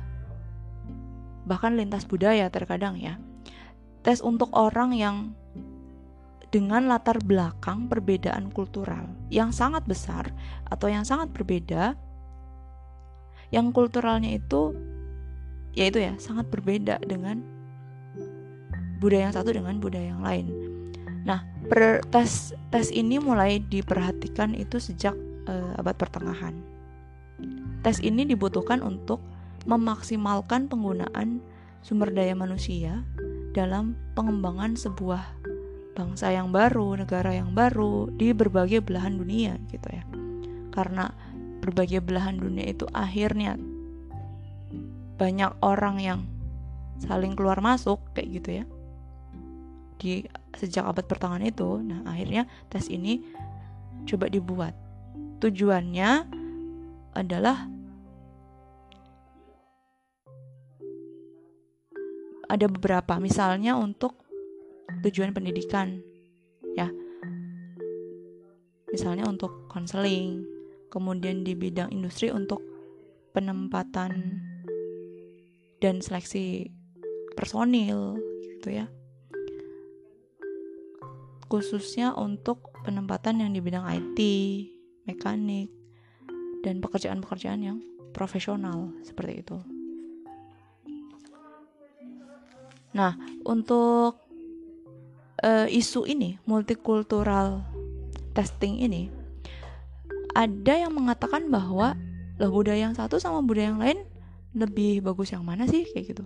bahkan lintas budaya terkadang ya. Tes untuk orang yang dengan latar belakang perbedaan kultural yang sangat besar atau yang sangat berbeda yang kulturalnya itu yaitu ya sangat berbeda dengan budaya yang satu dengan budaya yang lain. Nah, per, tes tes ini mulai diperhatikan itu sejak uh, abad pertengahan. Tes ini dibutuhkan untuk memaksimalkan penggunaan sumber daya manusia dalam pengembangan sebuah bangsa yang baru, negara yang baru di berbagai belahan dunia gitu ya. Karena berbagai belahan dunia itu akhirnya banyak orang yang saling keluar masuk kayak gitu ya di sejak abad pertengahan itu nah akhirnya tes ini coba dibuat. Tujuannya adalah ada beberapa misalnya untuk tujuan pendidikan ya. Misalnya untuk konseling kemudian di bidang industri untuk penempatan dan seleksi personil gitu ya khususnya untuk penempatan yang di bidang IT, mekanik, dan pekerjaan-pekerjaan yang profesional seperti itu. Nah, untuk uh, isu ini, multikultural testing ini, ada yang mengatakan bahwa loh budaya yang satu sama budaya yang lain lebih bagus yang mana sih kayak gitu.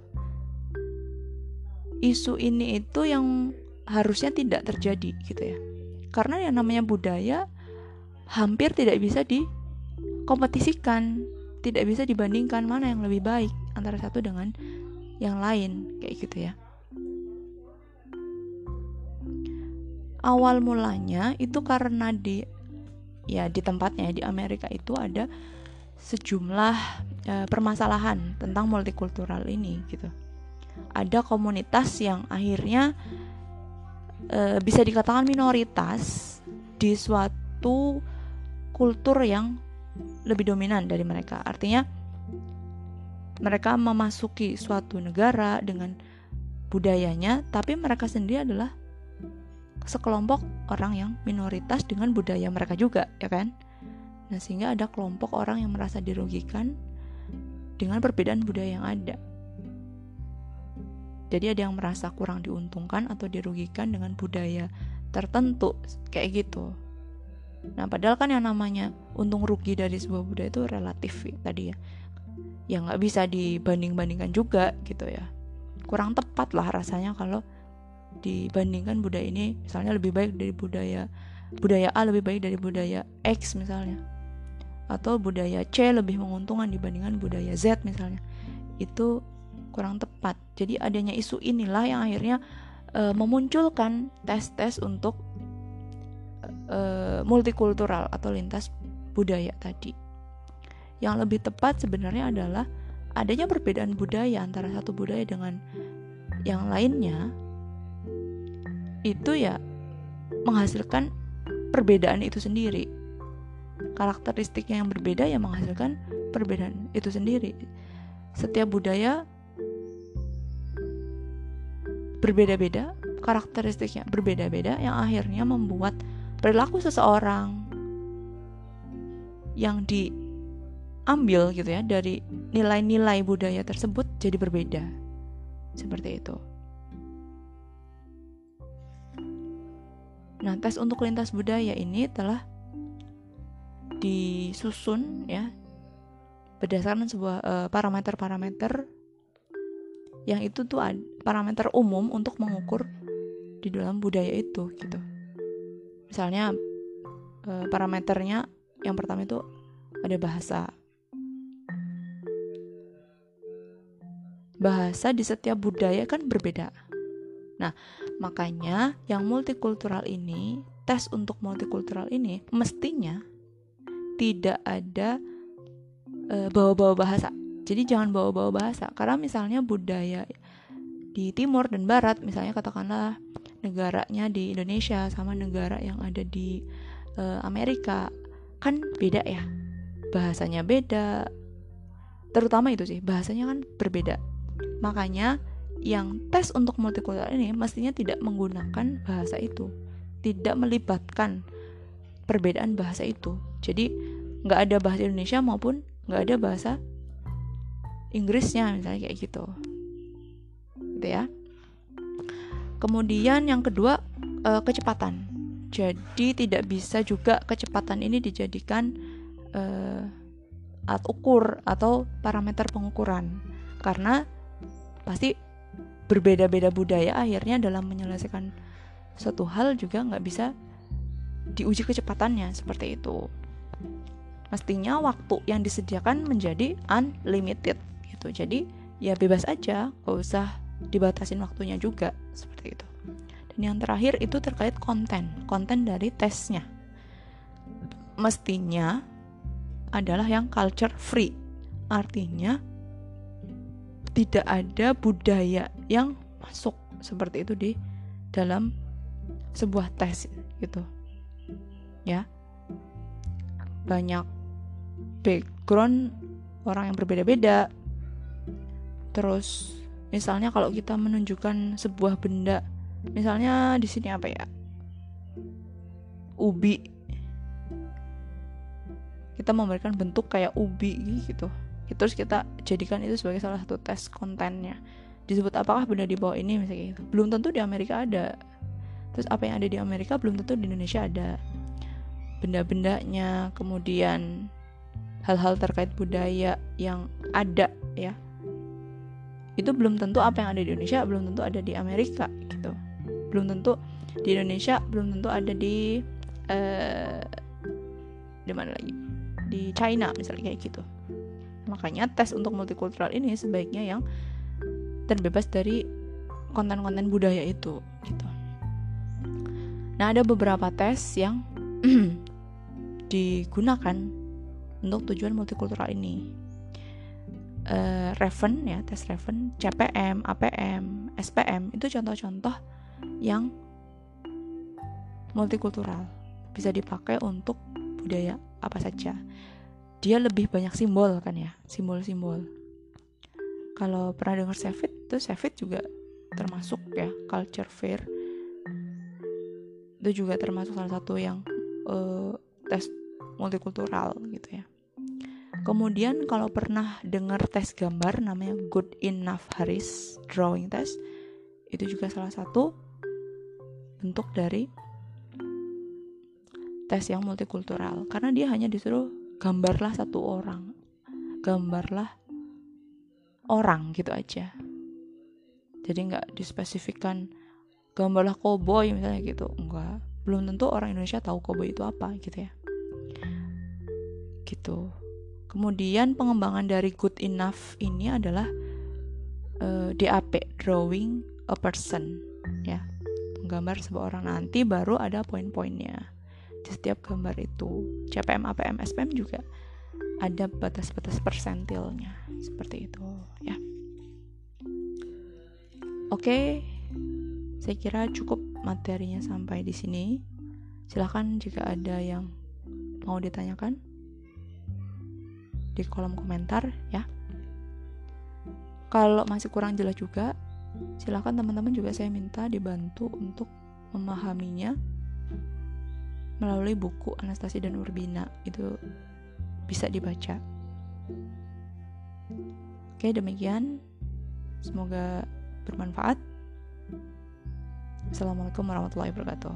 Isu ini itu yang harusnya tidak terjadi gitu ya. Karena yang namanya budaya hampir tidak bisa dikompetisikan, tidak bisa dibandingkan mana yang lebih baik antara satu dengan yang lain kayak gitu ya awal mulanya itu karena di ya di tempatnya di Amerika itu ada sejumlah e, permasalahan tentang multikultural ini gitu ada komunitas yang akhirnya e, bisa dikatakan minoritas di suatu kultur yang lebih dominan dari mereka artinya mereka memasuki suatu negara dengan budayanya, tapi mereka sendiri adalah sekelompok orang yang minoritas dengan budaya mereka juga, ya kan? Nah, sehingga ada kelompok orang yang merasa dirugikan dengan perbedaan budaya yang ada. Jadi ada yang merasa kurang diuntungkan atau dirugikan dengan budaya tertentu kayak gitu. Nah, padahal kan yang namanya untung rugi dari sebuah budaya itu relatif ya, tadi ya. Ya nggak bisa dibanding-bandingkan juga gitu ya. Kurang tepat lah rasanya kalau dibandingkan budaya ini misalnya lebih baik dari budaya budaya A lebih baik dari budaya X misalnya. Atau budaya C lebih menguntungkan dibandingkan budaya Z misalnya. Itu kurang tepat jadi adanya isu inilah yang akhirnya e, memunculkan tes-tes untuk e, multikultural atau lintas budaya tadi yang lebih tepat sebenarnya adalah adanya perbedaan budaya antara satu budaya dengan yang lainnya itu ya menghasilkan perbedaan itu sendiri. Karakteristiknya yang berbeda yang menghasilkan perbedaan itu sendiri. Setiap budaya berbeda-beda, karakteristiknya berbeda-beda yang akhirnya membuat perilaku seseorang yang di ambil gitu ya dari nilai-nilai budaya tersebut jadi berbeda. Seperti itu. Nah, tes untuk lintas budaya ini telah disusun ya berdasarkan sebuah parameter parameter-parameter yang itu tuh parameter umum untuk mengukur di dalam budaya itu gitu. Misalnya uh, parameternya yang pertama itu ada bahasa, bahasa di setiap budaya kan berbeda. Nah, makanya yang multikultural ini, tes untuk multikultural ini mestinya tidak ada bawa e, bawa-bawa bahasa. Jadi jangan bawa-bawa bahasa karena misalnya budaya di timur dan barat misalnya katakanlah negaranya di Indonesia sama negara yang ada di e, Amerika kan beda ya. Bahasanya beda. Terutama itu sih, bahasanya kan berbeda Makanya yang tes untuk multikultural ini mestinya tidak menggunakan bahasa itu, tidak melibatkan perbedaan bahasa itu. Jadi nggak ada bahasa Indonesia maupun nggak ada bahasa Inggrisnya misalnya kayak gitu, gitu ya. Kemudian yang kedua eh, kecepatan. Jadi tidak bisa juga kecepatan ini dijadikan uh, alat ukur atau parameter pengukuran karena pasti berbeda-beda budaya akhirnya dalam menyelesaikan suatu hal juga nggak bisa diuji kecepatannya seperti itu mestinya waktu yang disediakan menjadi unlimited gitu jadi ya bebas aja gak usah dibatasin waktunya juga seperti itu. Dan yang terakhir itu terkait konten konten dari tesnya. Mestinya adalah yang culture free. Artinya tidak ada budaya yang masuk seperti itu di dalam sebuah tes gitu ya. Banyak background orang yang berbeda-beda terus misalnya kalau kita menunjukkan sebuah benda misalnya di sini apa ya? Ubi. Kita memberikan bentuk kayak ubi gitu. Terus kita jadikan itu sebagai salah satu tes kontennya. Disebut apakah benda di bawah ini misalnya gitu. Belum tentu di Amerika ada. Terus apa yang ada di Amerika belum tentu di Indonesia ada. Benda-bendanya kemudian hal-hal terkait budaya yang ada ya itu belum tentu apa yang ada di Indonesia belum tentu ada di Amerika gitu. Belum tentu di Indonesia belum tentu ada di uh, di mana lagi? Di China misalnya kayak gitu. Makanya tes untuk multikultural ini sebaiknya yang terbebas dari konten-konten budaya itu gitu. Nah ada beberapa tes yang digunakan untuk tujuan multikultural ini uh, Raven ya tes Raven, CPM, APM, SPM itu contoh-contoh yang multikultural bisa dipakai untuk budaya apa saja. Dia lebih banyak simbol kan ya, simbol-simbol. Kalau pernah dengar Savit itu Savit juga termasuk ya culture fair. Itu juga termasuk salah satu yang uh, tes multikultural gitu ya. Kemudian kalau pernah dengar tes gambar namanya Good Enough Harris Drawing Test itu juga salah satu bentuk dari tes yang multikultural. Karena dia hanya disuruh gambarlah satu orang gambarlah orang gitu aja. Jadi nggak dispesifikkan gambarlah koboi misalnya gitu. Enggak belum tentu orang Indonesia tahu koboi itu apa gitu ya. Gitu Kemudian pengembangan dari good enough ini adalah uh, eh, DAP, drawing a person, ya. Menggambar sebuah orang nanti baru ada poin-poinnya di setiap gambar itu. CPM, APM, SPM juga ada batas-batas persentilnya seperti itu, ya. Oke, saya kira cukup materinya sampai di sini. Silahkan jika ada yang mau ditanyakan di kolom komentar ya. Kalau masih kurang jelas juga, silahkan teman-teman juga saya minta dibantu untuk memahaminya melalui buku Anastasi dan Urbina itu bisa dibaca. Oke, demikian. Semoga bermanfaat. Assalamualaikum warahmatullahi wabarakatuh.